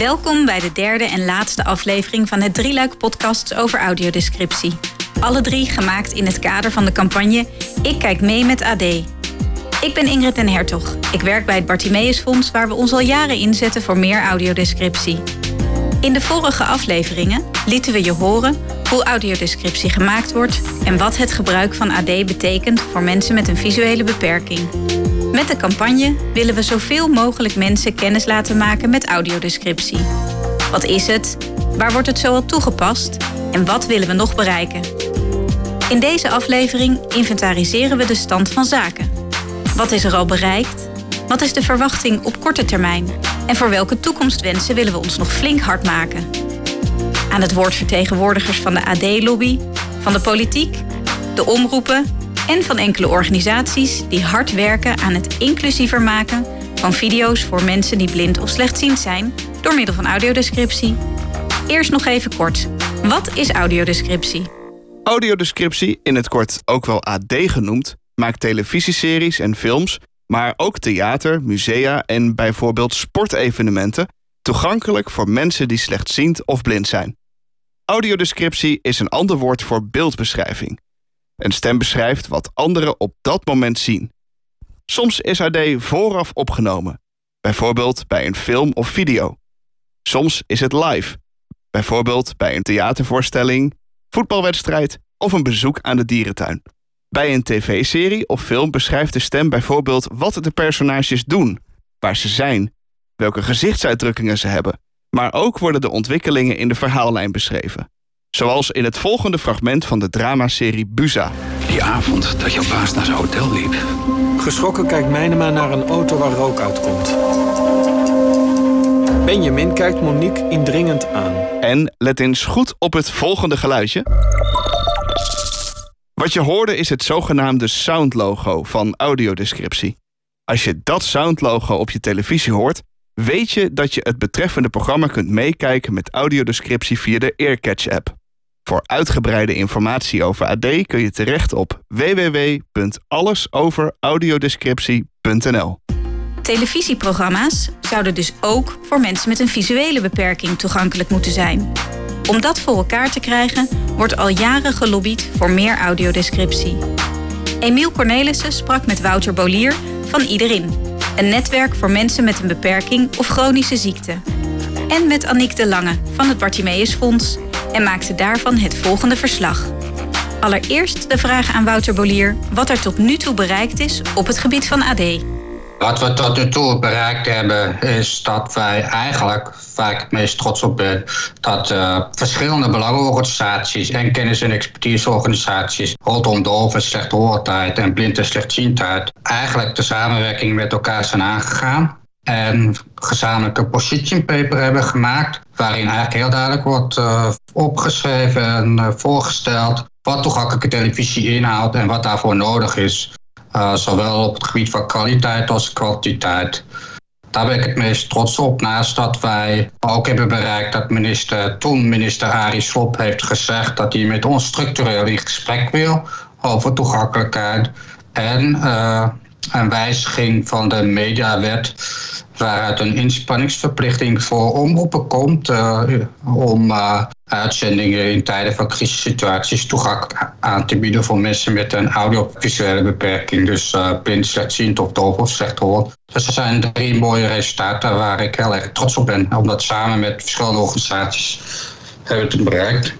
Welkom bij de derde en laatste aflevering van het drieluik podcast over audiodescriptie. Alle drie gemaakt in het kader van de campagne Ik kijk mee met AD. Ik ben Ingrid den Hertog. Ik werk bij het Bartimeus Fonds waar we ons al jaren inzetten voor meer audiodescriptie. In de vorige afleveringen lieten we je horen hoe audiodescriptie gemaakt wordt en wat het gebruik van AD betekent voor mensen met een visuele beperking. Met de campagne willen we zoveel mogelijk mensen kennis laten maken met audiodescriptie. Wat is het? Waar wordt het zoal toegepast? En wat willen we nog bereiken? In deze aflevering inventariseren we de stand van zaken. Wat is er al bereikt? Wat is de verwachting op korte termijn? En voor welke toekomstwensen willen we ons nog flink hard maken? Aan het woord vertegenwoordigers van de AD-lobby, van de politiek, de omroepen en van enkele organisaties die hard werken aan het inclusiever maken van video's voor mensen die blind of slechtziend zijn door middel van audiodescriptie. Eerst nog even kort. Wat is audiodescriptie? Audiodescriptie, in het kort ook wel AD genoemd, maakt televisieseries en films, maar ook theater, musea en bijvoorbeeld sportevenementen toegankelijk voor mensen die slechtziend of blind zijn. Audiodescriptie is een ander woord voor beeldbeschrijving. Een stem beschrijft wat anderen op dat moment zien. Soms is AD vooraf opgenomen, bijvoorbeeld bij een film of video. Soms is het live, bijvoorbeeld bij een theatervoorstelling, voetbalwedstrijd of een bezoek aan de dierentuin. Bij een tv-serie of film beschrijft de stem bijvoorbeeld wat de personages doen, waar ze zijn, welke gezichtsuitdrukkingen ze hebben, maar ook worden de ontwikkelingen in de verhaallijn beschreven. Zoals in het volgende fragment van de dramaserie Buza. Die avond dat jouw baas naar zijn hotel liep. Geschrokken kijkt Mijnema naar een auto waar rook uitkomt. Benjamin kijkt Monique indringend aan. En let eens goed op het volgende geluidje. Wat je hoorde is het zogenaamde soundlogo van audiodescriptie. Als je dat soundlogo op je televisie hoort, weet je dat je het betreffende programma kunt meekijken met audiodescriptie via de Earcatch-app. Voor uitgebreide informatie over AD kun je terecht op www.allesoveraudiodescriptie.nl. Televisieprogramma's zouden dus ook voor mensen met een visuele beperking toegankelijk moeten zijn. Om dat voor elkaar te krijgen, wordt al jaren gelobbyd voor meer audiodescriptie. Emiel Cornelissen sprak met Wouter Bolier van Iederin, een netwerk voor mensen met een beperking of chronische ziekte. En met Aniek de Lange van het Bartimeus Fonds en maakte daarvan het volgende verslag. Allereerst de vraag aan Wouter Bolier wat er tot nu toe bereikt is op het gebied van AD. Wat we tot nu toe bereikt hebben, is dat wij eigenlijk, waar ik het meest trots op ben, dat uh, verschillende belangenorganisaties en kennis- en expertiseorganisaties rondom dove, slechthoorendheid en blind- en slechtziendheid eigenlijk de samenwerking met elkaar zijn aangegaan. En gezamenlijk een position paper hebben gemaakt, waarin eigenlijk heel duidelijk wordt uh, opgeschreven en uh, voorgesteld wat toegankelijke televisie inhoudt en wat daarvoor nodig is. Uh, zowel op het gebied van kwaliteit als kwantiteit. Daar ben ik het meest trots op. Naast dat wij ook hebben bereikt dat minister, toen minister Arie Slob heeft gezegd dat hij met ons structureel in gesprek wil over toegankelijkheid. En een wijziging van de mediawet waaruit een inspanningsverplichting voor omroepen komt uh, om uh, uitzendingen in tijden van crisissituaties toegankelijk aan te bieden voor mensen met een audiovisuele beperking, dus uh, blind, slechtziend of doof of slecht Dus er zijn drie mooie resultaten waar ik heel erg trots op ben, omdat samen met verschillende organisaties hebben we het bereikt.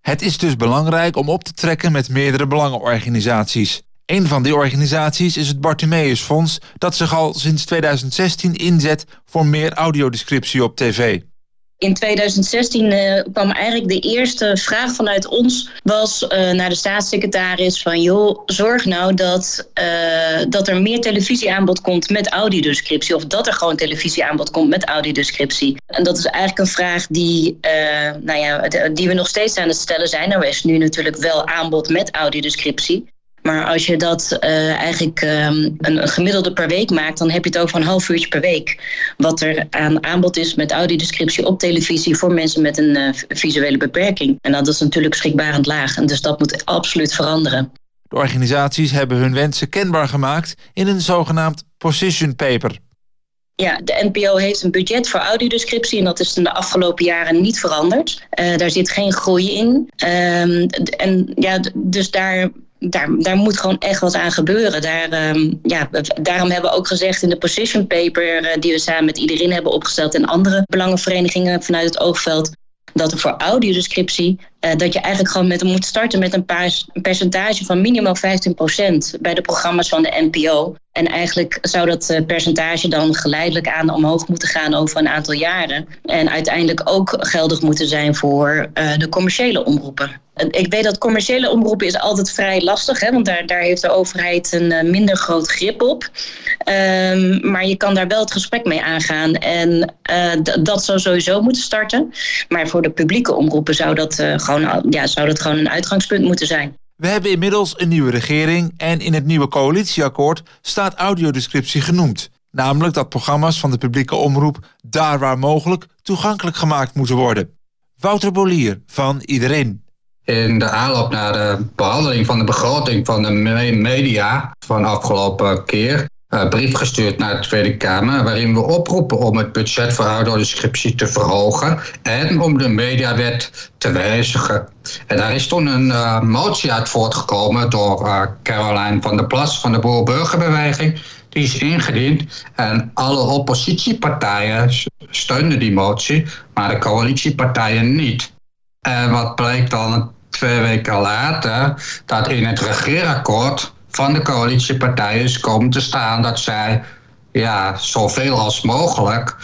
Het is dus belangrijk om op te trekken met meerdere belangenorganisaties. Een van die organisaties is het Bartimeus Fonds, dat zich al sinds 2016 inzet voor meer audiodescriptie op tv. In 2016 uh, kwam eigenlijk de eerste vraag vanuit ons was uh, naar de staatssecretaris van joh, zorg nou dat, uh, dat er meer televisieaanbod komt met audiodescriptie of dat er gewoon televisieaanbod komt met audiodescriptie. En dat is eigenlijk een vraag die, nou ja, die we nog steeds aan het stellen zijn. Er is nu natuurlijk wel aanbod met audiodescriptie. Maar als je dat uh, eigenlijk um, een, gemiddelde per week maakt, dan heb je het over een half uurtje per week. Wat er aan aanbod is met audiodescriptie op televisie voor mensen met een uh, visuele beperking. En dat is natuurlijk schrikbarend laag. En dus dat moet absoluut veranderen. De organisaties hebben hun wensen kenbaar gemaakt in een zogenaamd position paper. Ja, de NPO heeft een budget voor audiodescriptie en dat is in de afgelopen jaren niet veranderd. Uh, daar zit geen groei in. Uh, en ja, dus daar daar, daar moet gewoon echt wat aan gebeuren. Daar, um, ja, daarom hebben we ook gezegd in de position paper uh, die we samen met iedereen hebben opgesteld en andere belangenverenigingen vanuit het oogveld dat er voor audiodescriptie dat je eigenlijk gewoon met, moet starten met een, paar, een percentage van minimaal 15% bij de programma's van de NPO. En eigenlijk zou dat uh, percentage dan geleidelijk aan omhoog moeten gaan over een aantal jaren. En uiteindelijk ook geldig moeten zijn voor uh, de commerciële omroepen. Ik weet dat commerciële omroepen is altijd vrij lastig, hè, want daar, daar heeft de overheid een minder groot grip op. Um, maar je kan daar wel het gesprek mee aangaan. En dat zou sowieso moeten starten. Maar voor de publieke omroepen zou dat, uh, gewoon, ja, zou dat gewoon een uitgangspunt moeten zijn. We hebben inmiddels een nieuwe regering en in het nieuwe coalitieakkoord staat audiodescriptie genoemd. Namelijk dat programma's van de publieke omroep daar waar mogelijk toegankelijk gemaakt moeten worden. Wouter Bolier van Iedereen in de aanloop naar de behandeling van de begroting van de media van afgelopen keer een brief gestuurd naar de Tweede Kamer waarin we oproepen om het budget voor audiodescriptie te verhogen en om de mediawet te wijzigen. En daar is toen een uh, motie uit voortgekomen door uh, Caroline van der Plas van de Boer-Burgerbeweging. Die is ingediend en alle oppositiepartijen steunden die motie, maar de coalitiepartijen niet. En wat bleek dan twee weken later dat in het regeerakkoord van de coalitiepartijen is komen te staan dat zij ja, zoveel als mogelijk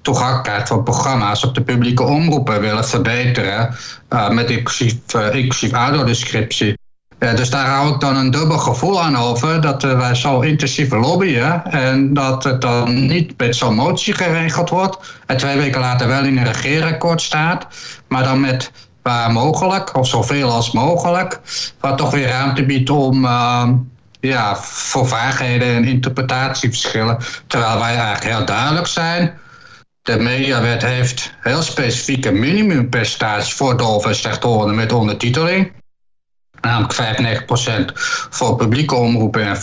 toegankelijkheid van programma's op de publieke omroepen willen verbeteren uh, met inclusief, uh, dus daar hou ik dan een dubbel gevoel aan over dat wij zo intensief lobbyen en dat het dan niet met zo'n motie geregeld wordt en twee weken later wel in een regeerakkoord staat, maar dan met waar mogelijk, of zoveel als mogelijk. Wat toch weer ruimte biedt om uh, ja, voor vaagheden en interpretatieverschillen. Terwijl wij eigenlijk heel duidelijk zijn. De mediawet heeft heel specifieke minimumpercentage voor dove en met ondertiteling namelijk 95% voor publieke omroepen en 50%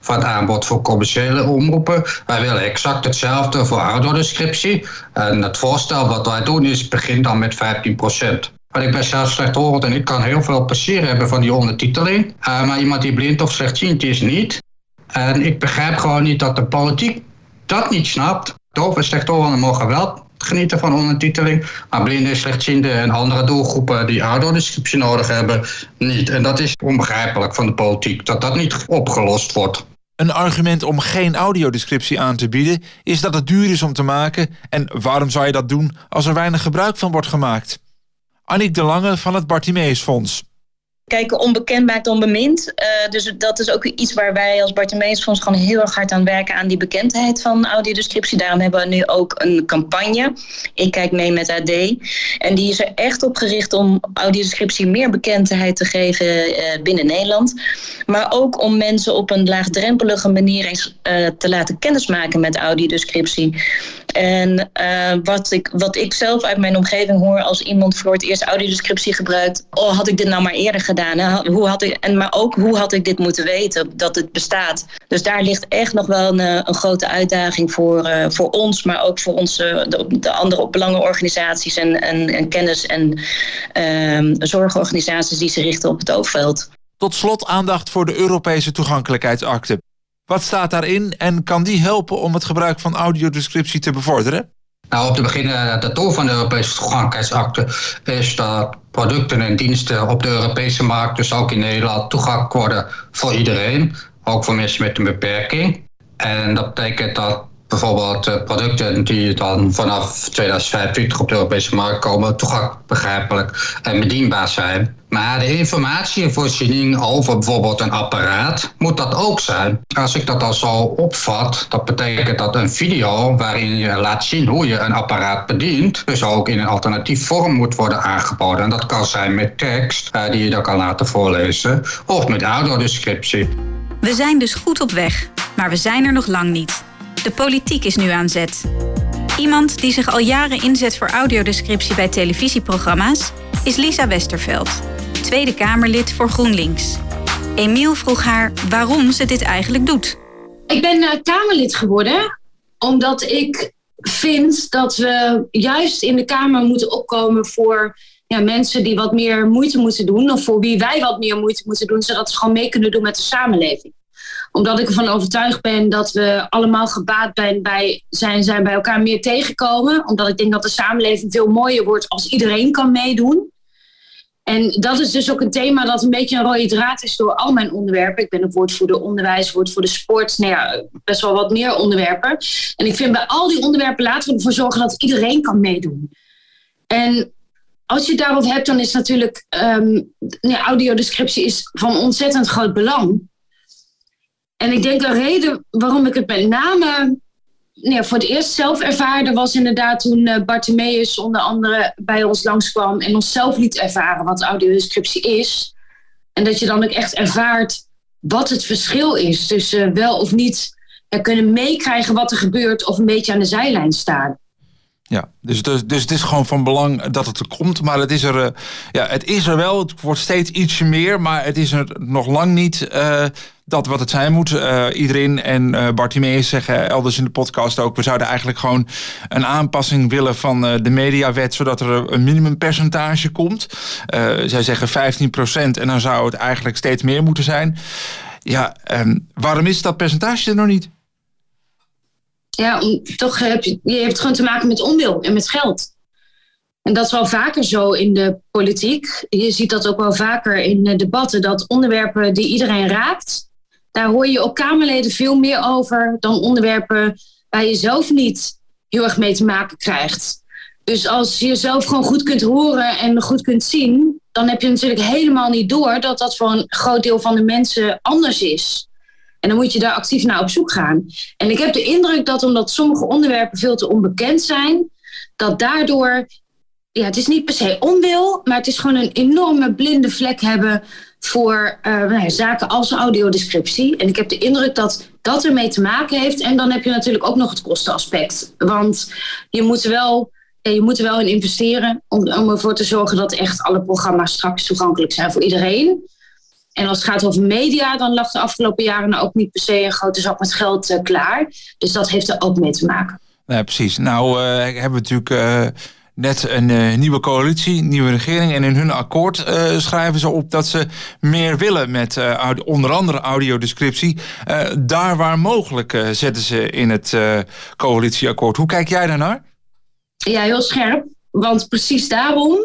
van het aanbod voor commerciële omroepen. Wij willen exact hetzelfde voor audiodescriptie. En het voorstel wat wij doen is, begint dan met 15%. Maar ik ben zelf slechthorend en ik kan heel veel plezier hebben van die ondertiteling. Uh, maar iemand die blind of slechtziend is niet. En ik begrijp gewoon niet dat de politiek dat niet snapt. Doof en slechthorenden mogen wel genieten van ondertiteling. Maar blinden, slechtzienden en andere doelgroepen die audiodescriptie nodig hebben, niet. En dat is onbegrijpelijk van de politiek, dat dat niet opgelost wordt. Een argument om geen audiodescriptie aan te bieden is dat het duur is om te maken. En waarom zou je dat doen als er weinig gebruik van wordt gemaakt? Annick de Lange van het Bartimeus Fonds. Kijk, onbekend maakt onbemind. Uh, dus dat is ook iets waar wij als Bartimeusfonds gewoon heel erg hard aan werken... aan die bekendheid van audiodescriptie. Daarom hebben we nu ook een campagne. Ik kijk mee met AD. En die is er echt op gericht om audiodescriptie meer bekendheid te geven uh, binnen Nederland. Maar ook om mensen op een laagdrempelige manier eens uh, te laten kennismaken met audiodescriptie. En wat, ik, wat ik zelf uit mijn omgeving hoor als iemand voor het eerst audiodescriptie gebruikt. Oh, had ik dit nou maar eerder gedaan? Hoe had ik, en maar ook hoe had ik dit moeten weten dat het bestaat? Dus daar ligt echt nog wel een, eh, een grote uitdaging voor, uh, voor ons, maar ook voor onze, de, de andere belangenorganisaties en, en, en kennis- en uh, zorgorganisaties die zich richten op het oogveld. Tot slot aandacht voor de Europese toegankelijkheidsakte. Wat staat daarin en kan die helpen om het gebruik van audiodescriptie te bevorderen? Nou, om te beginnen, het doel van de Europese toegankelijkheidsakte is dat producten en diensten op de Europese markt, dus ook in Nederland, toegankelijk worden voor iedereen, ook voor mensen met een beperking. En dat betekent dat bijvoorbeeld uh, producten die dan vanaf 2025 op de Europese markt komen, toegankelijk, begrijpelijk en bedienbaar zijn. Maar de informatievoorziening over bijvoorbeeld een apparaat moet dat ook zijn. Als ik dat al zo opvat, dat betekent dat een video waarin je laat zien hoe je een apparaat bedient, dus ook in een alternatief vorm moet worden aangeboden. En dat kan zijn met tekst uh, die je dan kan laten voorlezen, of met audiodescriptie. We zijn dus goed op weg, maar we zijn er nog lang niet. De politiek is nu aan zet. Iemand die zich al jaren inzet voor audiodescriptie bij televisieprogramma's is Lisa Westerveld, Tweede Kamerlid voor GroenLinks. Emiel vroeg haar waarom ze dit eigenlijk doet. Ik ben uh, Kamerlid geworden omdat ik vind dat we juist in de Kamer moeten opkomen voor ja, mensen die wat meer moeite moeten doen. Of voor wie wij wat meer moeite moeten doen, zodat ze gewoon mee kunnen doen met de samenleving. Omdat ik ervan overtuigd ben dat we allemaal gebaat zijn bij, zijn, zijn bij elkaar meer tegenkomen. Omdat ik denk dat de samenleving veel mooier wordt als iedereen kan meedoen. En dat is dus ook een thema dat een beetje een rode draad is door al mijn onderwerpen. Ik ben een woordvoerder onderwijs, woordvoerder sport, nou ja, best wel wat meer onderwerpen. En ik vind bij al die onderwerpen laten we ervoor zorgen dat iedereen kan meedoen. En als je daarop hebt, dan is natuurlijk um, audiodescriptie is van ontzettend groot belang. En ik denk een reden waarom ik het met name ja, voor het eerst zelf ervaarde was inderdaad toen uh, onder andere bij ons langskwam en ons zelf liet ervaren wat audiodescriptie is. En dat je dan ook echt ervaart wat het verschil is tussen wel of niet kunnen meekrijgen wat er gebeurt of een beetje aan de zijlijn staan. Ja, dus, dus, dus het is gewoon van belang dat het er komt. Maar het is er, uh, ja, het is er wel. Het wordt steeds ietsje meer. Maar het is er nog lang niet dat wat het zijn moet. Uh, iedereen en uh, Bartimeus zeggen elders in de podcast ook... we zouden eigenlijk gewoon een aanpassing willen van de mediawet... zodat er een minimumpercentage komt. zij zeggen 15% en dan zou het eigenlijk steeds meer moeten zijn. Ja, um, waarom is dat percentage er nog niet? Ja, toch heb je, je hebt gewoon te maken met onwil en met geld. En dat is wel vaker zo in de politiek. Je ziet dat ook wel vaker in de debatten, dat onderwerpen die iedereen raakt, daar hoor je op Kamerleden veel meer over dan onderwerpen waar je zelf niet heel erg mee te maken krijgt. Dus als je zelf gewoon goed kunt horen en goed kunt zien, dan heb je natuurlijk helemaal niet door dat dat voor een groot deel van de mensen anders is. En dan moet je daar actief naar op zoek gaan. En ik heb de indruk dat omdat sommige onderwerpen veel te onbekend zijn, dat daardoor, ja, het is niet per se onwil, maar het is gewoon een enorme blinde vlek hebben voor uh, nou ja, zaken als audiodescriptie. En ik heb de indruk dat dat ermee te maken heeft. En dan heb je natuurlijk ook nog het kostenaspect. Want je moet wel, ja, je moet er wel in investeren om, om ervoor te zorgen dat echt alle programma's straks toegankelijk zijn voor iedereen. En als het gaat over media, dan lag de afgelopen jaren ook niet per se een grote zak met geld uh, klaar. Dus dat heeft er ook mee te maken. Ja, precies. Nou, uh, hebben we natuurlijk net een nieuwe coalitie, nieuwe regering. En in hun akkoord schrijven ze op dat ze meer willen met onder andere audiodescriptie. daar waar mogelijk zetten ze in het coalitieakkoord. Hoe kijk jij daarnaar? Ja, heel scherp. Want precies daarom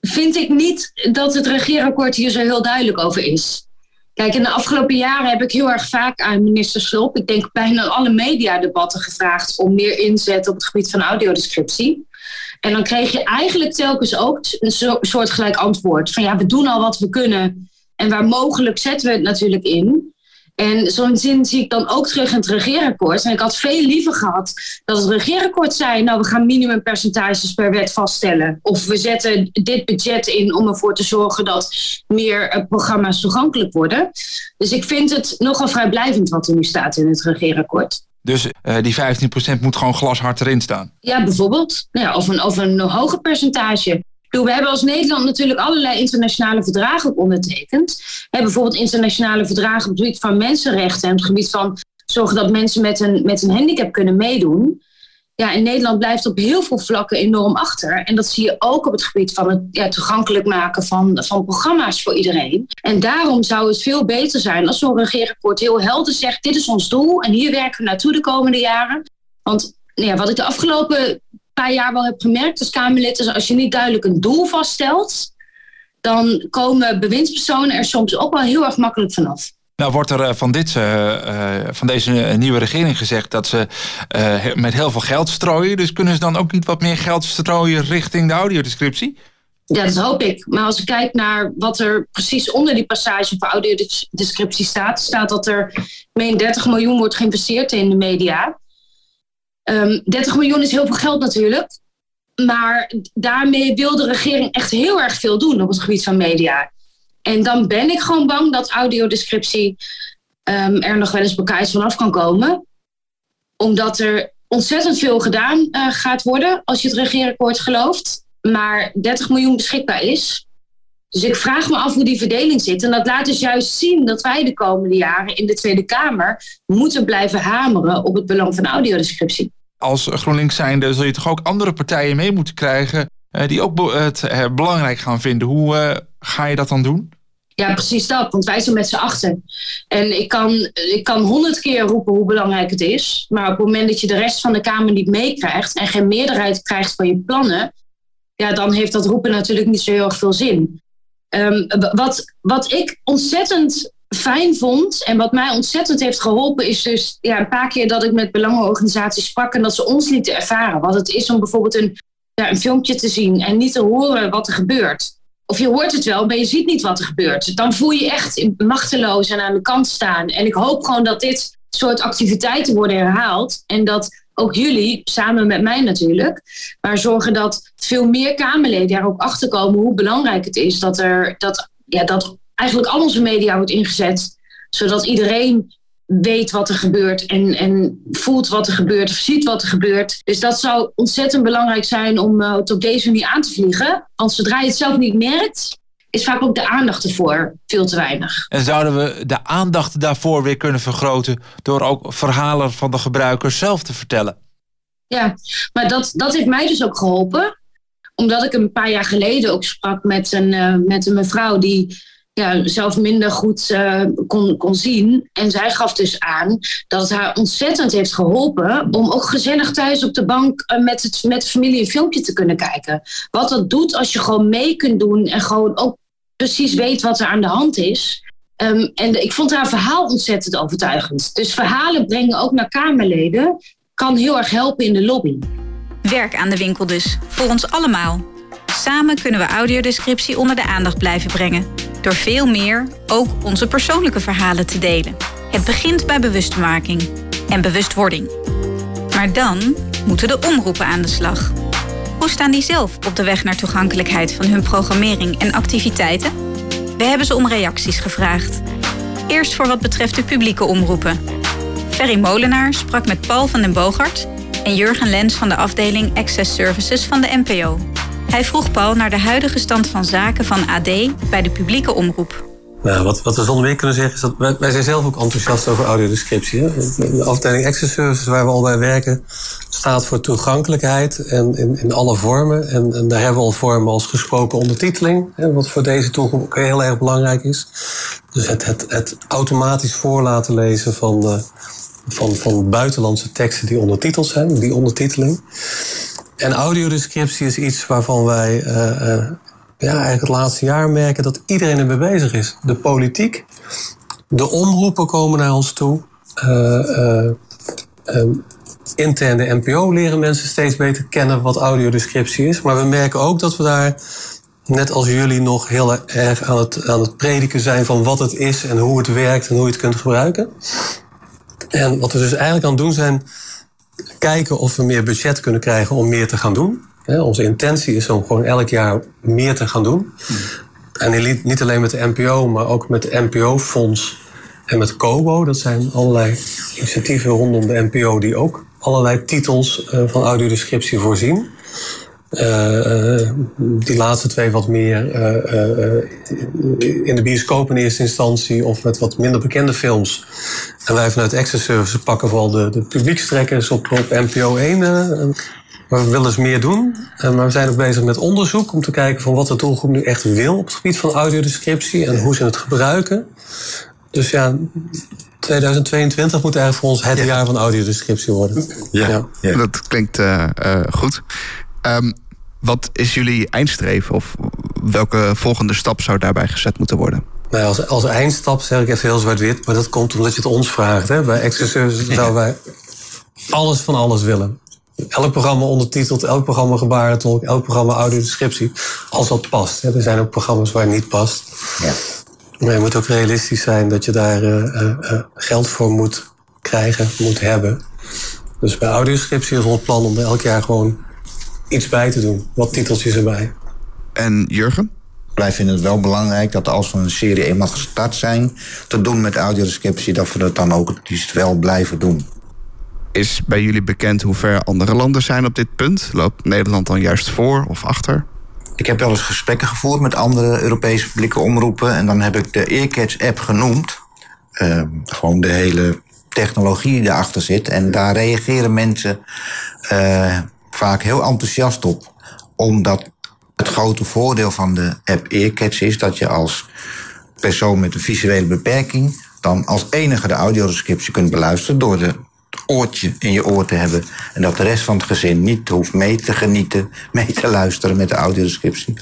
vind ik niet dat het regeerakkoord hier zo heel duidelijk over is. Kijk, in de afgelopen jaren heb ik heel erg vaak aan minister Schulp, ik denk bijna alle mediadebatten gevraagd om meer inzet op het gebied van audiodescriptie. En dan kreeg je eigenlijk telkens ook een soort gelijk antwoord. Van ja, we doen al wat we kunnen. En waar mogelijk zetten we het natuurlijk in. En zo'n zin zie ik dan ook terug in het regeerakkoord. En ik had veel liever gehad dat het regeerakkoord zei: Nou, we gaan minimumpercentages per wet vaststellen. Of we zetten dit budget in om ervoor te zorgen dat meer eh, programma's toegankelijk worden. Dus ik vind het nogal vrijblijvend wat er nu staat in het regeerakkoord. Dus uh, die 15% moet gewoon glashard erin staan? Ja, bijvoorbeeld. Ja, of, een, of een hoger percentage we hebben als Nederland natuurlijk allerlei internationale verdragen ondertekend. bijvoorbeeld internationale verdragen op het gebied van mensenrechten en op het gebied van zorgen dat mensen met een, met een handicap kunnen meedoen. Ja, en Nederland blijft op heel veel vlakken enorm achter. En dat zie je ook op het gebied van het ja, toegankelijk maken van, van programma's voor iedereen. En daarom zou het veel beter zijn als zo'n regeerakkoord heel helder zegt: dit is ons doel en hier werken we naartoe de komende jaren. Want ja, wat ik de afgelopen paar jaar wel heb gemerkt als Kamerlid, is als je niet duidelijk een doel vaststelt, dan komen bewindspersonen er soms ook wel heel erg makkelijk vanaf. Nou wordt er eh, van, dit, uh, van deze nieuwe regering gezegd dat ze met heel veel geld strooien. Dus kunnen ze dan ook niet wat meer geld strooien richting de audiodescriptie? Ja, dat hoop ik. Maar als ik kijk naar wat er precies onder die passage voor audiodescriptie staat, staat dat er meen 30 miljoen wordt geïnvesteerd in de media. 30 ehm, miljoen is heel veel geld natuurlijk. Maar daarmee wil de regering echt heel erg veel doen op het gebied van media. En dan ben ik gewoon bang dat audiodescriptie um, er nog wel eens bekijks vanaf kan komen. Omdat er ontzettend veel gedaan uh, gaat worden als je het regeerakkoord gelooft. Maar 30 miljoen beschikbaar is. Dus ik vraag me af hoe die verdeling zit. En dat laat dus juist zien dat wij de komende jaren in de Tweede Kamer moeten blijven hameren op het belang van audiodescriptie. Als GroenLinks zijnde zul je toch ook andere partijen mee moeten krijgen eh, die ook het eh, belangrijk gaan vinden. Hoe eh, ga je dat dan doen? Ja, precies dat. Want wij zijn met z'n achten. En ik kan, ik kan honderd keer roepen hoe belangrijk het is. Maar op het moment dat je de rest van de Kamer niet meekrijgt en geen meerderheid krijgt van je plannen, ja, dan heeft dat roepen natuurlijk niet zo heel erg veel zin. Um, wat, wat ik ontzettend fijn vond en wat mij ontzettend heeft geholpen, is dus ja, een paar keer dat ik met belangenorganisaties sprak en dat ze ons lieten ervaren wat het is om bijvoorbeeld een, een filmpje te zien en niet te horen wat er gebeurt. Of je hoort het wel, maar je ziet niet wat er gebeurt. Dan voel je je echt machteloos en aan de kant staan. En ik hoop gewoon dat dit soort activiteiten worden herhaald. En dat ook jullie, samen met mij natuurlijk, maar zorgen dat veel meer Kamerleden er ook achter komen hoe belangrijk het is dat, er, dat, ja, dat eigenlijk al onze media wordt ingezet, zodat iedereen weet wat er gebeurt en, en voelt wat er gebeurt of ziet wat er gebeurt. Dus dat zou ontzettend belangrijk zijn om uh, het op deze manier aan te vliegen. Want zodra je het zelf niet merkt, is vaak ook de aandacht ervoor veel te weinig. En zouden we de aandacht daarvoor weer kunnen vergroten door ook verhalen van de gebruikers zelf te vertellen? Ja, maar dat, dat heeft mij dus ook geholpen. Omdat ik een paar jaar geleden ook sprak met een, uh, met een mevrouw die ja, zelf minder goed uh, kon, kon zien. En zij gaf dus aan dat het haar ontzettend heeft geholpen om ook gezellig thuis op de bank uh, met, het, met de familie een filmpje te kunnen kijken. Wat dat doet als je gewoon mee kunt doen en gewoon ook precies weet wat er aan de hand is. Um, en ik vond haar verhaal ontzettend overtuigend. Dus verhalen brengen ook naar Kamerleden kan heel erg helpen in de lobby. Werk aan de winkel dus, voor ons allemaal. Samen kunnen we audiodescriptie onder de aandacht blijven brengen. Door veel meer ook onze persoonlijke verhalen te delen. Het begint bij bewustmaking en bewustwording. Maar dan moeten de omroepen aan de slag. Hoe staan die zelf op de weg naar toegankelijkheid van hun programmering en activiteiten? We hebben ze om reacties gevraagd. Eerst voor wat betreft de publieke omroepen. Ferry Molenaar sprak met Paul van den Bogart en Jurgen Lens van de afdeling Access Services van de NPO. Hij vroeg Paul naar de huidige stand van zaken van AD bij de publieke omroep. Nou, wat, wat we zonder meer kunnen zeggen is dat wij, wij zijn zelf ook enthousiast over audiodescriptie. De afdeling Access Services waar we al bij werken staat voor toegankelijkheid en in, in alle vormen. En, en, daar hebben we al vormen als gesproken ondertiteling, hè, wat voor deze doelgroep ook heel erg belangrijk is. Dus het, het, het automatisch voor laten lezen van, de, van, van buitenlandse teksten die ondertiteld zijn, die ondertiteling. En audiodescriptie is iets waarvan wij uh, uh, ja, eigenlijk het laatste jaar merken dat iedereen ermee bezig is. De politiek, de omroepen komen naar ons toe. Uh, um, intern de NPO leren mensen steeds beter kennen wat audiodescriptie is. Maar we merken ook dat we daar, net als jullie, nog heel erg aan het, aan het prediken zijn van wat het is en hoe het werkt en hoe je het kunt gebruiken. En wat we dus eigenlijk aan het doen zijn kijken of we meer budget kunnen krijgen om meer te gaan doen. onze intentie is om gewoon elk jaar meer te gaan doen. En niet alleen met de NPO, maar ook met de NPO-fonds en met COBO. Dat zijn allerlei initiatieven rondom de NPO die ook allerlei titels uh, van audiodescriptie voorzien. Uh, uh, die laatste twee wat meer in de bioscoop in eerste instantie of met wat minder bekende films. En wij vanuit Access Services pakken vooral de, de publiekstrekkers op, op NPO 1. maar we willen dus meer doen. maar we zijn ook bezig met onderzoek om te kijken van wat de doelgroep nu echt wil op het gebied van audiodescriptie en hoe ze het gebruiken. Dus ja, 2022 moet eigenlijk voor ons het jaar van audiodescriptie worden. Ja, ja. dat klinkt uh, uh, goed. Um, wat is jullie eindstreven of welke volgende stap zou daarbij gezet moeten worden? Nou, als, als eindstap zeg ik even heel zwart-wit, maar dat komt omdat je het ons vraagt. Hè? Bij Access Services zouden wij alles van alles willen. Elk programma ondertiteld, elk programma gebarentolk, elk programma audiodescriptie. Als dat past. Hè? Er zijn ook programma's waar het niet past. Ja. Maar je moet ook realistisch zijn dat je daar uh, uh, geld voor moet krijgen, moet hebben. Dus bij audioscriptie is ons plan om er elk jaar gewoon iets bij te doen. Wat titeltjes erbij. En Jurgen? Wij vinden het wel belangrijk dat als we een serie eenmaal gestart zijn... te doen met audiodescriptie, dat we dat dan ook het liefst wel blijven doen. Is bij jullie bekend hoe ver andere landen zijn op dit punt? Loopt Nederland dan juist voor of achter? ik heb wel eens gesprekken gevoerd met andere Europese publieke omroepen. En dan heb ik de Earcatch-app genoemd. Uh, gewoon de hele technologie die erachter zit. En daar reageren mensen uh, vaak heel enthousiast op. Omdat het grote voordeel van de app Earcatch is dat je als persoon met een visuele beperking dan als enige de audiodescriptie kunt beluisteren door de oortje in je oor te hebben. En dat de rest van het gezin niet hoeft mee te genieten, mee te luisteren met de audiodescriptie.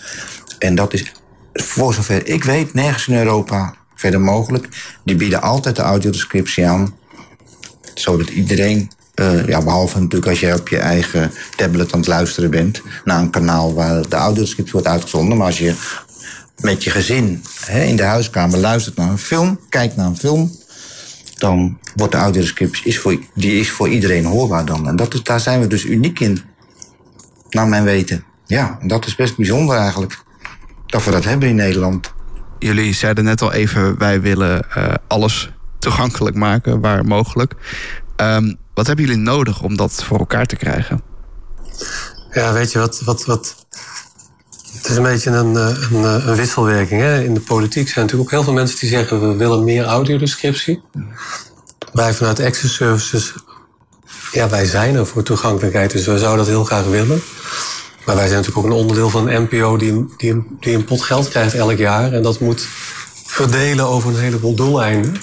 En dat is, voor zover ik weet, nergens in Europa verder mogelijk. Die bieden altijd de audiodescriptie aan, zodat iedereen, uh, ja, behalve natuurlijk als je op je eigen tablet aan het luisteren bent, naar een kanaal waar de audiodescriptie wordt uitgezonden. Maar als je met je gezin hè, in de huiskamer luistert naar een film, kijkt naar een film, dan wordt de audiodescriptie is voor, die is voor iedereen hoorbaar dan. En dat daar zijn we dus uniek in, naar mijn weten. Ja, en dat is best bijzonder eigenlijk, dat we dat hebben in Nederland. Jullie zeiden net al even, wij willen uh, alles toegankelijk maken waar mogelijk. Um, wat hebben jullie nodig om dat voor elkaar te krijgen? Ja, weet je wat, wat, wat het is een beetje een, een, een wisselwerking. Hè? In de politiek zijn natuurlijk ook heel veel mensen die zeggen... we willen meer audiodescriptie. Wij vanuit Access Services... ja, wij zijn er voor toegankelijkheid, dus we zouden dat heel graag willen. Maar wij zijn natuurlijk ook een onderdeel van een NPO... die, die, die een pot geld krijgt elk jaar. En dat moet verdelen over een heleboel doeleinden.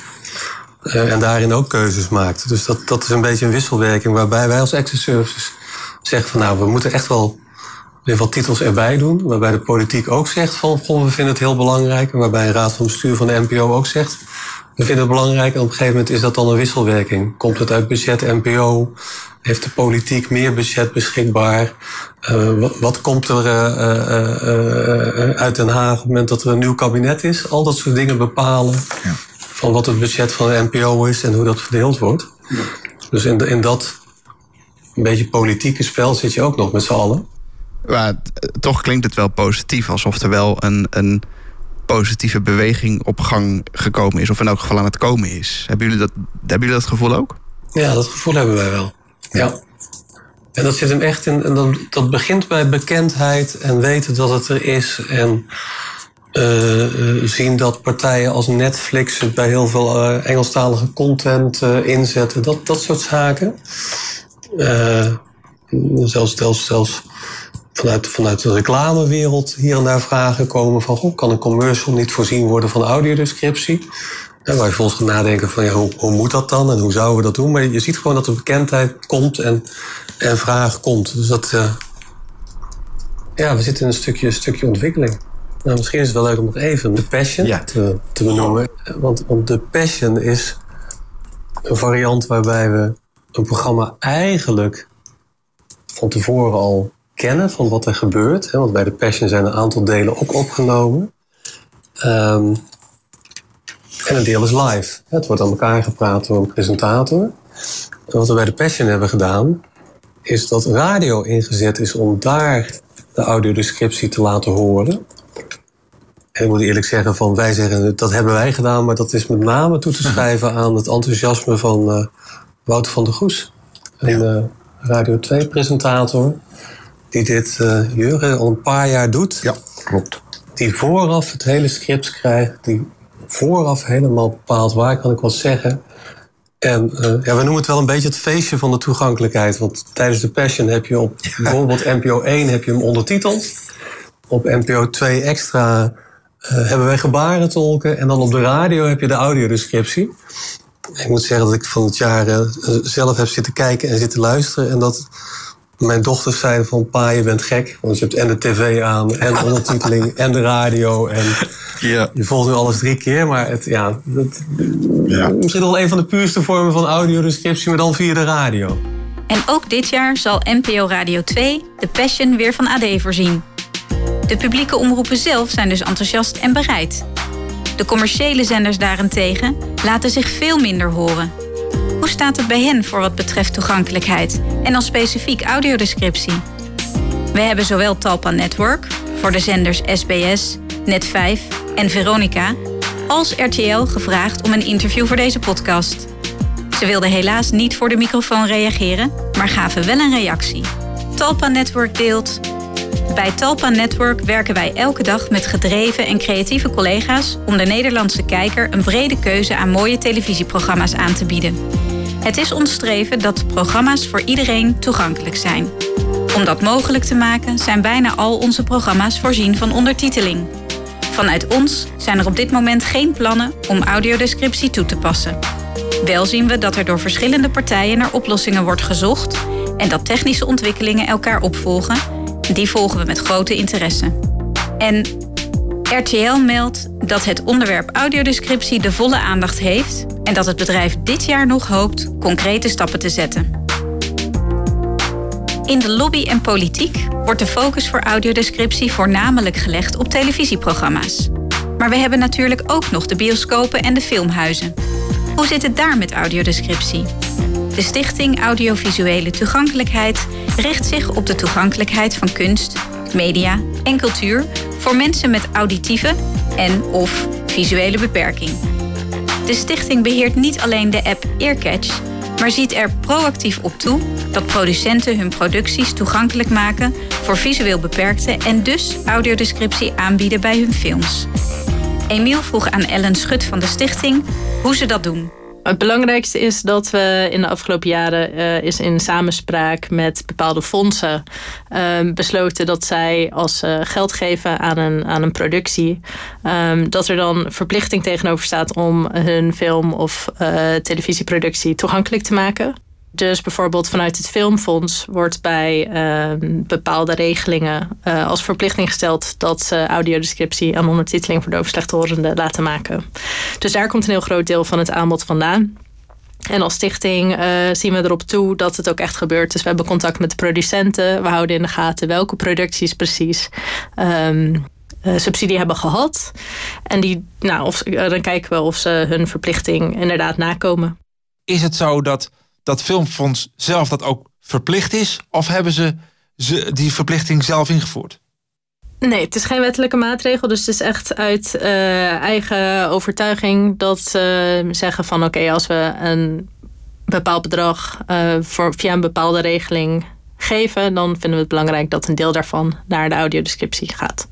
Uh, en daarin ook keuzes maakt. Dus dat, dat is een beetje een wisselwerking... waarbij wij als Access Services zeggen van... nou, we moeten echt wel weer wat titels erbij doen. Waarbij de politiek ook zegt van goh, we vinden het heel belangrijk. En waarbij een raad van bestuur van de NPO ook zegt. We vinden het belangrijk. En op een gegeven moment is dat dan een wisselwerking. Komt het uit budget NPO? Heeft de politiek meer budget beschikbaar? Uh, wat, komt er uh, uit Den Haag op het moment dat er een nieuw kabinet is? Al dat soort dingen bepalen. Ja. Van wat het budget van de NPO is en hoe dat verdeeld wordt. Ja. Dus in, de, in dat een beetje politieke spel zit je ook nog met z'n allen. Maar toch klinkt het wel positief, alsof er wel een, een positieve beweging op gang gekomen is, of in elk geval aan het komen is. Hebben jullie dat, hebben jullie dat gevoel ook? Ja, dat gevoel hebben wij wel. Ja. En dat zit hem echt in. En dat, dat begint bij bekendheid en weten dat het er is. En zien dat partijen als Netflix het bij heel veel uh, Engelstalige content inzetten. Dat, dat soort zaken. zelfs, zelfs, zelfs vanuit, vanuit de reclamewereld hier en daar vragen komen van... Goh, kan een commercial niet voorzien worden van audiodescriptie? En waar je volgens gaat nadenken van ja, hoe, hoe moet dat dan en hoe zouden we dat doen? Maar je ziet gewoon dat er bekendheid komt en, en vraag komt. Dus dat, ja, we zitten in een stukje, stukje ontwikkeling. Nou, misschien is het wel leuk om nog even de passion ja. te, te benoemen. Want, want de passion is een variant waarbij we een programma eigenlijk van tevoren al kennen van wat er gebeurt. Hè, want bij de Passion zijn een aantal delen ook opgenomen. Um, en een deel is live. Het wordt aan elkaar gepraat door een presentator. En wat we bij de Passion hebben gedaan, is dat radio ingezet is om daar de audiodescriptie te laten horen. En ik moet eerlijk zeggen, van wij zeggen dat hebben wij gedaan, maar dat is met name toe te schrijven aan het enthousiasme van uh, Wouter van der Goes, een uh, Radio 2-presentator die dit uh, Jurgen al een paar jaar doet. Ja, klopt. Die vooraf het hele script krijgt, die vooraf helemaal bepaalt waar kan ik wat zeggen. En uh, ja, we noemen het wel een beetje het feestje van de toegankelijkheid. Want tijdens de Passion heb je op bijvoorbeeld NPO 1 heb je hem ondertiteld. Op NPO 2 extra hebben wij gebarentolken. En dan op de radio heb je de audiodescriptie. Ik moet zeggen dat ik van het jaar uh, zelf heb zitten kijken en zitten luisteren. En dat mijn dochters zeiden van pa, je bent gek. Want je hebt en de tv aan, en de ondertiteling, en de radio. En ja. je volgt nu alles drie keer. Maar het, ja, dat, ja. misschien wel een van de puurste vormen van audiodescriptie, maar dan via de radio. En ook dit jaar zal NPO Radio 2 de Passion weer van AD voorzien. De publieke omroepen zelf zijn dus enthousiast en bereid. De commerciële zenders daarentegen laten zich veel minder horen. Hoe staat het bij hen voor wat betreft toegankelijkheid en dan specifiek audiodescriptie? We hebben zowel Talpa Network voor de zenders SBS, Net5 en Veronica als RTL gevraagd om een interview voor deze podcast. Ze wilden helaas niet voor de microfoon reageren, maar gaven wel een reactie. Talpa Network deelt. Bij Talpa Network werken wij elke dag met gedreven en creatieve collega's om de Nederlandse kijker een brede keuze aan mooie televisieprogramma's aan te bieden. Het is ons streven dat programma's voor iedereen toegankelijk zijn. Om dat mogelijk te maken zijn bijna al onze programma's voorzien van ondertiteling. Vanuit ons zijn er op dit moment geen plannen om audiodescriptie toe te passen. Wel zien we dat er door verschillende partijen naar oplossingen wordt gezocht en dat technische ontwikkelingen elkaar opvolgen. Die volgen we met grote interesse. En RTL meldt dat het onderwerp audiodescriptie de volle aandacht heeft en dat het bedrijf dit jaar nog hoopt concrete stappen te zetten. In de lobby en politiek wordt de focus voor audiodescriptie voornamelijk gelegd op televisieprogramma's. Maar we hebben natuurlijk ook nog de bioscopen en de filmhuizen. Hoe zit het daar met audiodescriptie? De Stichting Audiovisuele Toegankelijkheid richt zich op de toegankelijkheid van kunst, media en cultuur voor mensen met auditieve en of visuele beperking. De stichting beheert niet alleen de app Earcatch, maar ziet er proactief op toe dat producenten hun producties toegankelijk maken voor visueel beperkten en dus audiodescriptie aanbieden bij hun films. Emiel vroeg aan Ellen Schut van de stichting hoe ze dat doen. Het belangrijkste is dat we in de afgelopen jaren uh, is in samenspraak met bepaalde fondsen uh, besloten dat zij als ze geld geven aan een, aan een productie, um, dat er dan verplichting tegenover staat om hun film of uh, televisieproductie toegankelijk te maken. Dus bijvoorbeeld vanuit het Filmfonds wordt bij uh, bepaalde regelingen uh, als verplichting gesteld dat ze audiodescriptie en ondertiteling voor doof slechthorenden laten maken. Dus daar komt een heel groot deel van het aanbod vandaan. En als stichting uh, zien we erop toe dat het ook echt gebeurt. Dus we hebben contact met de producenten. We houden in de gaten welke producties precies um, uh, subsidie hebben gehad. En die, nou, of, dan kijken we of ze hun verplichting inderdaad nakomen. Is het zo dat dat Filmfonds zelf dat ook verplicht is? Of hebben ze, ze die verplichting zelf ingevoerd? Nee, het is geen wettelijke maatregel. Dus het is echt uit uh, eigen overtuiging dat ze zeggen van oké, okay, als we een bepaald bedrag uh, voor, via een bepaalde regeling geven, dan vinden we het belangrijk dat een deel daarvan naar de audiodescriptie gaat.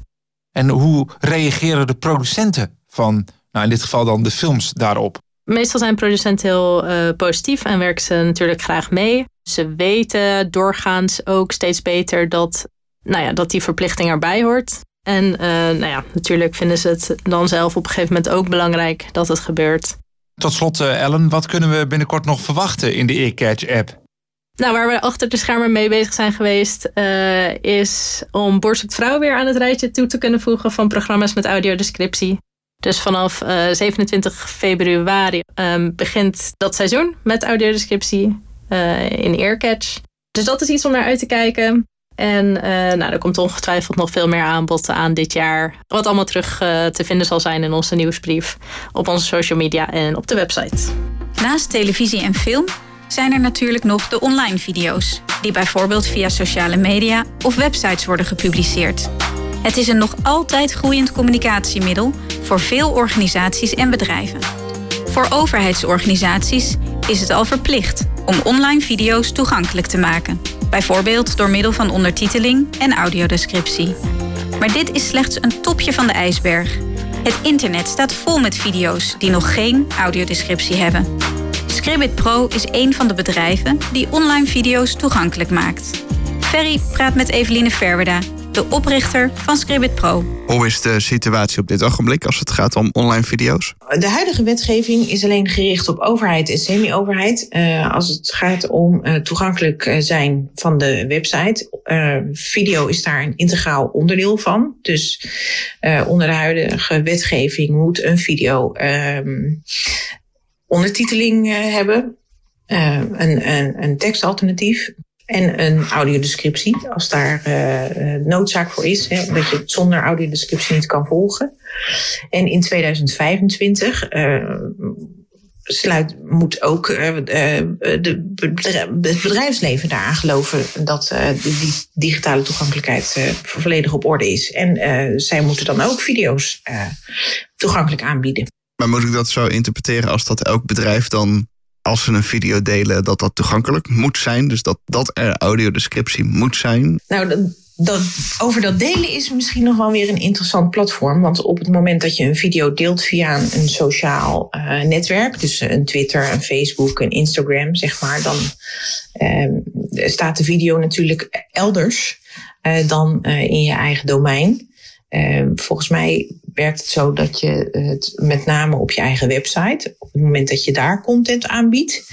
En hoe reageren de producenten van, nou in dit geval dan de films daarop? Meestal zijn producenten heel uh, positief en werken ze natuurlijk graag mee. Ze weten doorgaans ook steeds beter dat, nou ja, dat die verplichting erbij hoort. En uh, nou ja, natuurlijk vinden ze het dan zelf op een gegeven moment ook belangrijk dat het gebeurt. Tot slot, uh, Ellen, wat kunnen we binnenkort nog verwachten in de Earcatch-app? Nou, waar we achter de schermen mee bezig zijn geweest, uh, is om Borst op Vrouw weer aan het rijtje toe te kunnen voegen van programma's met audiodescriptie. Dus vanaf uh, 27 februari um, begint dat seizoen met audiodescriptie uh, in Earcatch. Dus dat is iets om naar uit te kijken. En uh, nou, er komt ongetwijfeld nog veel meer aanbod aan dit jaar. Wat allemaal terug te vinden zal zijn in onze nieuwsbrief, op onze social media en op de website. Naast televisie en film zijn er natuurlijk nog de online video's, die bijvoorbeeld via sociale media of websites worden gepubliceerd. Het is een nog altijd groeiend communicatiemiddel voor veel organisaties en bedrijven. Voor overheidsorganisaties is het al verplicht om online video's toegankelijk te maken, bijvoorbeeld door middel van ondertiteling en audiodescriptie. Maar dit is slechts een topje van de ijsberg. Het internet staat vol met video's die nog geen audiodescriptie hebben. Scribit Pro is een van de bedrijven die online video's toegankelijk maakt. Ferry praat met Eveline Verwerda, de oprichter van Scribit Pro. Hoe is de situatie op dit ogenblik als het gaat om online video's? De huidige wetgeving is alleen gericht op overheid en semi-overheid. Uh, als het gaat om uh, toegankelijk zijn van de website. Uh, video is daar een integraal onderdeel van. Dus onder de huidige wetgeving moet een video um, ondertiteling hebben. een, een, een tekstalternatief. En een audiodescriptie, als daar uh, noodzaak voor is, hè, dat je het zonder audiodescriptie niet kan volgen. En in 2025 uh, sluit, moet ook het bedrijfsleven daaraan geloven dat die digitale toegankelijkheid volledig op orde is. En zij moeten dan ook video's toegankelijk aanbieden. Maar moet ik dat zo interpreteren als dat elk bedrijf dan als ze een video delen, dat dat toegankelijk moet zijn. Dus dat, dat er audiodescriptie moet zijn. Nou, dat, over dat delen is misschien nog wel weer een interessant platform. Want op het moment dat je een video deelt via een, sociaal uh, netwerk, dus een Twitter, een Facebook, een Instagram, zeg maar, dan uh, staat de video natuurlijk elders uh, dan in je eigen domein. volgens mij werkt het zo dat je het met name op je eigen website, op het moment dat je daar content aanbiedt,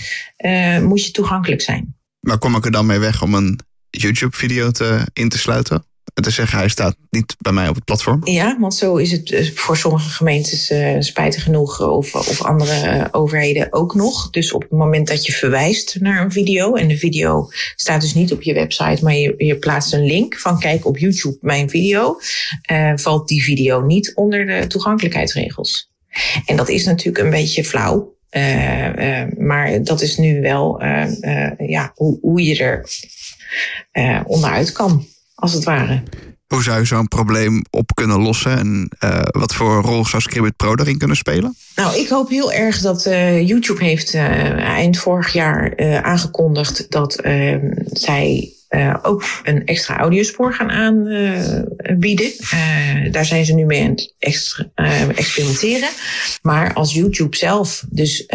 moet je toegankelijk zijn. Maar kom ik er dan mee weg om een YouTube-video te, in te sluiten. Te zeggen, hij staat niet bij mij op het platform. Ja, want zo is het eh, voor sommige gemeentes uh, spijtig genoeg, of, of andere overheden ook nog. Dus op het moment dat je verwijst naar een video, en de video staat dus niet op je website, maar je, plaatst een link van kijk op YouTube mijn video, valt die video niet onder de toegankelijkheidsregels. En dat is natuurlijk een beetje flauw. Maar dat is nu wel ja, hoe, hoe je er onderuit kan, als het ware. Hoe zou je zo'n probleem op kunnen lossen en wat voor rol zou Scribbit Pro daarin kunnen spelen? Nou, ik hoop heel erg dat YouTube heeft eind vorig jaar aangekondigd dat ehm, zij ook een extra audiospoor gaan aanbieden. Daar zijn ze nu mee aan het extra, experimenteren. Maar als YouTube zelf dus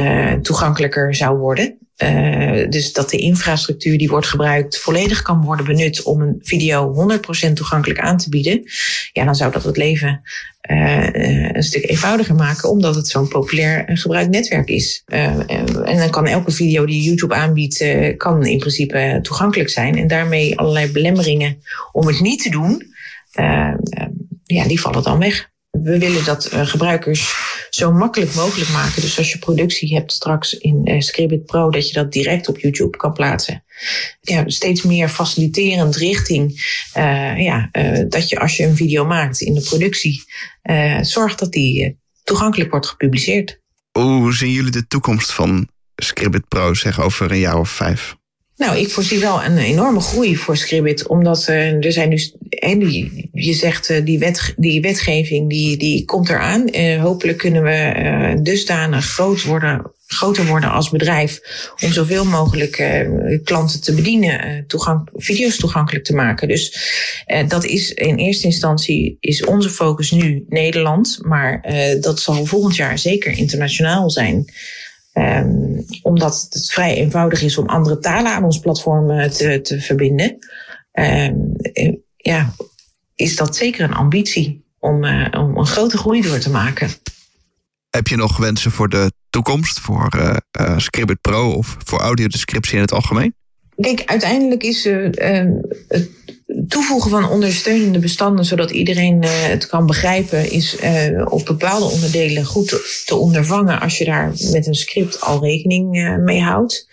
toegankelijker zou worden. Dus dat de infrastructuur die wordt gebruikt volledig kan worden benut om een video 100% toegankelijk aan te bieden. Ja, dan zou dat het leven uh, een stuk eenvoudiger maken, omdat het zo'n populair en gebruikt netwerk is. En dan kan elke video die YouTube aanbiedt, kan in principe toegankelijk zijn. En daarmee allerlei belemmeringen om het niet te doen, ja, die vallen dan weg. We willen dat gebruikers zo makkelijk mogelijk maken. Dus als je productie hebt straks in uh, Scribit Pro, dat je dat direct op YouTube kan plaatsen. Ja, steeds meer faciliterend richting uh, ja, dat je als je een video maakt in de productie, zorgt dat die toegankelijk wordt gepubliceerd. Hoe zien jullie de toekomst van Scribit Pro zeg over een jaar of vijf? Nou, ik voorzie wel een enorme groei voor Scribbit. Omdat uh, er zijn dus, en die, je zegt, uh, die, wet, die wetgeving die, die komt eraan. Uh, hopelijk kunnen we dusdanig groot worden, groter worden als bedrijf. Om zoveel mogelijk klanten te bedienen, toegang, video's toegankelijk te maken. Dus dat is in eerste instantie is onze focus nu Nederland. Maar dat zal volgend jaar zeker internationaal zijn. Um, omdat het vrij eenvoudig is om andere talen aan ons platform eh, te, te verbinden. Um, ja, is dat zeker een ambitie om, uh, om een grote groei door te maken. Heb je nog wensen voor de toekomst, voor uh, Scribbit Pro of voor audiodescriptie in het algemeen? Kijk, uiteindelijk is uh, het toevoegen van ondersteunende bestanden, zodat iedereen uh, het kan begrijpen, is uh, op bepaalde onderdelen goed te ondervangen als je daar met een script al rekening mee houdt.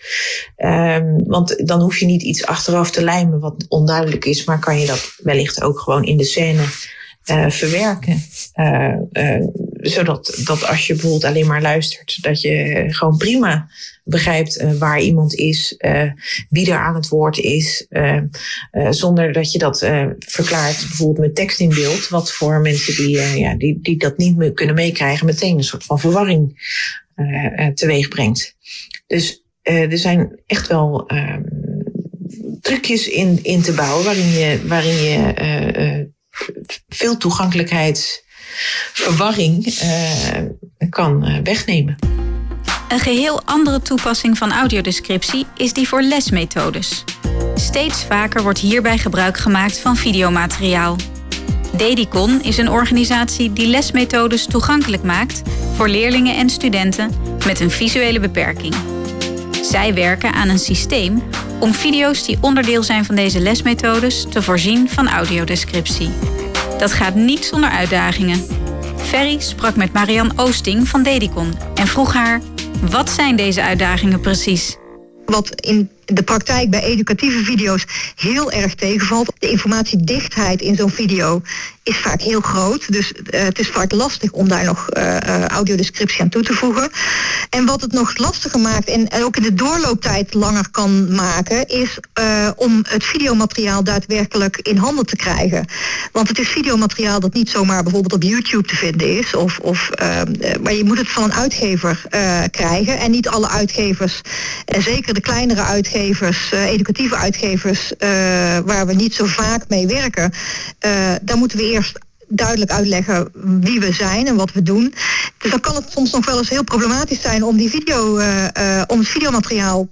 Um, want dan hoef je niet iets achteraf te lijmen wat onduidelijk is, maar kan je dat wellicht ook gewoon in de scène verwerken. Zodat dat als je bijvoorbeeld alleen maar luistert, dat je gewoon prima begrijpt uh, waar iemand is, uh, wie er aan het woord is, uh, zonder dat je dat verklaart, bijvoorbeeld met tekst in beeld, wat voor mensen die, ja, die, die dat niet meer kunnen meekrijgen, meteen een soort van verwarring teweeg brengt. Dus er zijn echt wel ehm, trucjes in, in te bouwen waarin je, waarin je veel toegankelijkheidsverwarring kan wegnemen. Een geheel andere toepassing van audiodescriptie is die voor lesmethodes. Steeds vaker wordt hierbij gebruik gemaakt van videomateriaal. Dedicon is een organisatie die lesmethodes toegankelijk maakt voor leerlingen en studenten met een visuele beperking. Zij werken aan een systeem om video's die onderdeel zijn van deze lesmethodes te voorzien van audiodescriptie. Dat gaat niet zonder uitdagingen. Ferry sprak met Marian Oosting van Dedicon en vroeg haar wat zijn deze uitdagingen precies? Wat in de praktijk bij educatieve video's heel erg tegenvalt. De informatiedichtheid in zo'n video is vaak heel groot. Dus uh, het is vaak lastig om daar nog uh, audiodescriptie aan toe te voegen. En wat het nog lastiger maakt en ook in de doorlooptijd langer kan maken, is om het videomateriaal daadwerkelijk in handen te krijgen. Want het is videomateriaal dat niet zomaar bijvoorbeeld op YouTube te vinden is. Of, of, maar je moet het van een uitgever krijgen. En niet alle uitgevers, en zeker de kleinere uitgevers uitgevers, educatieve uitgevers, waar we niet zo vaak mee werken, daar moeten we eerst duidelijk uitleggen wie we zijn en wat we doen. Dus dan kan het soms nog wel eens heel problematisch zijn om die video, om het videomateriaal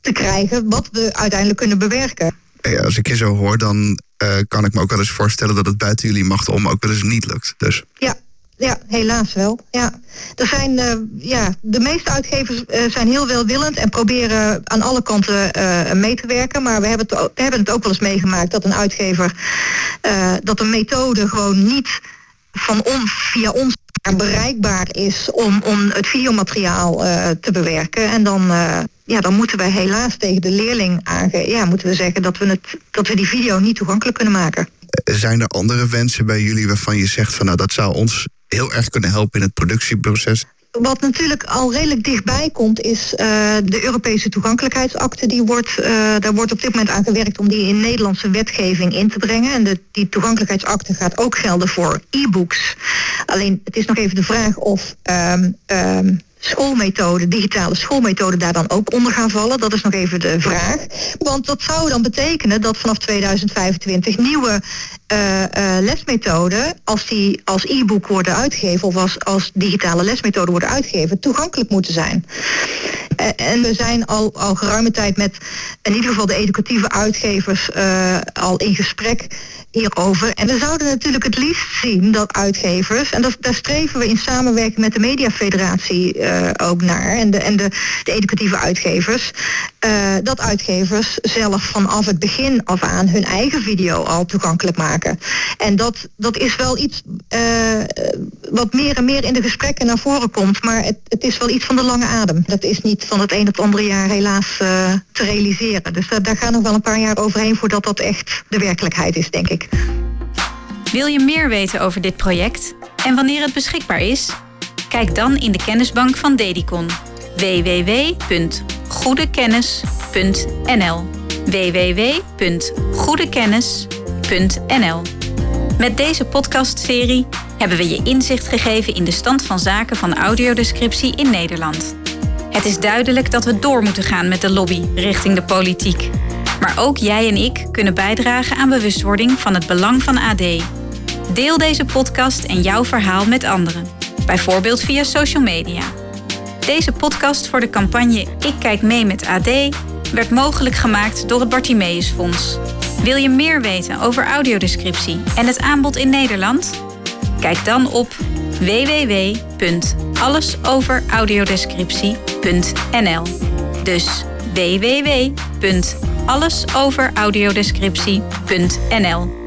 te krijgen, wat we uiteindelijk kunnen bewerken. als ik je zo hoor, dan kan ik me ook wel eens voorstellen dat het buiten jullie macht om ook wel eens niet lukt. Dus. Ja, ja, helaas wel. Ja. Er zijn, uh, ja, de meeste uitgevers uh, zijn heel welwillend en proberen aan alle kanten uh, mee te werken. Maar we hebben, het, we hebben het ook wel eens meegemaakt dat een uitgever dat een methode gewoon niet van on, via ons bereikbaar is om, om het videomateriaal te bewerken. En dan, ja, dan moeten wij helaas tegen de leerling aangeven, ja, moeten we zeggen dat we, het, dat we die video niet toegankelijk kunnen maken. Zijn er andere wensen bij jullie waarvan je zegt van nou dat zou ons heel erg kunnen helpen in het productieproces? Wat natuurlijk al redelijk dichtbij komt, is uh, de Europese toegankelijkheidsakte. Die wordt, uh, daar wordt op dit moment aan gewerkt om die in Nederlandse wetgeving in te brengen. En de, die toegankelijkheidsakte gaat ook gelden voor e-books. Alleen het is nog even de vraag of um, um, schoolmethode, digitale schoolmethode daar dan ook onder gaan vallen? Dat is nog even de vraag. Want dat zou dan betekenen dat vanaf 2025 nieuwe uh, uh, lesmethoden, als die als e-book worden uitgegeven of als, als digitale lesmethode worden uitgegeven, toegankelijk moeten zijn. Uh, en we zijn al, al geruime tijd met in ieder geval de educatieve uitgevers al in gesprek hierover. En we zouden natuurlijk het liefst zien dat uitgevers, en dat, daar streven we in samenwerking met de Mediafederatie uh, ook naar, en de, en de, educatieve uitgevers, dat uitgevers zelf vanaf het begin af aan hun eigen video al toegankelijk maken. En dat, dat is wel iets uh, wat meer en meer in de gesprekken naar voren komt, maar het, het is wel iets van de lange adem. Dat is niet van het een op het andere jaar helaas te realiseren. Dus daar, daar gaan nog wel een paar jaar overheen voordat dat echt de werkelijkheid is, denk ik. Wil je meer weten over dit project en wanneer het beschikbaar is? Kijk dan in de kennisbank van Dedicon. www.goedekennis.nl www.goedekennis.nl Met deze podcastserie hebben we je inzicht gegeven in de stand van zaken van audiodescriptie in Nederland. Het is duidelijk dat we door moeten gaan met de lobby richting de politiek. Maar ook jij en ik kunnen bijdragen aan bewustwording van het belang van AD. Deel deze podcast en jouw verhaal met anderen, bijvoorbeeld via social media. Deze podcast voor de campagne Ik kijk mee met AD werd mogelijk gemaakt door het Bartimeus Fonds. Wil je meer weten over audiodescriptie en het aanbod in Nederland? Kijk dan op www.allesoveraudiodescriptie.nl. Dus www allesoveraudiodescriptie.nl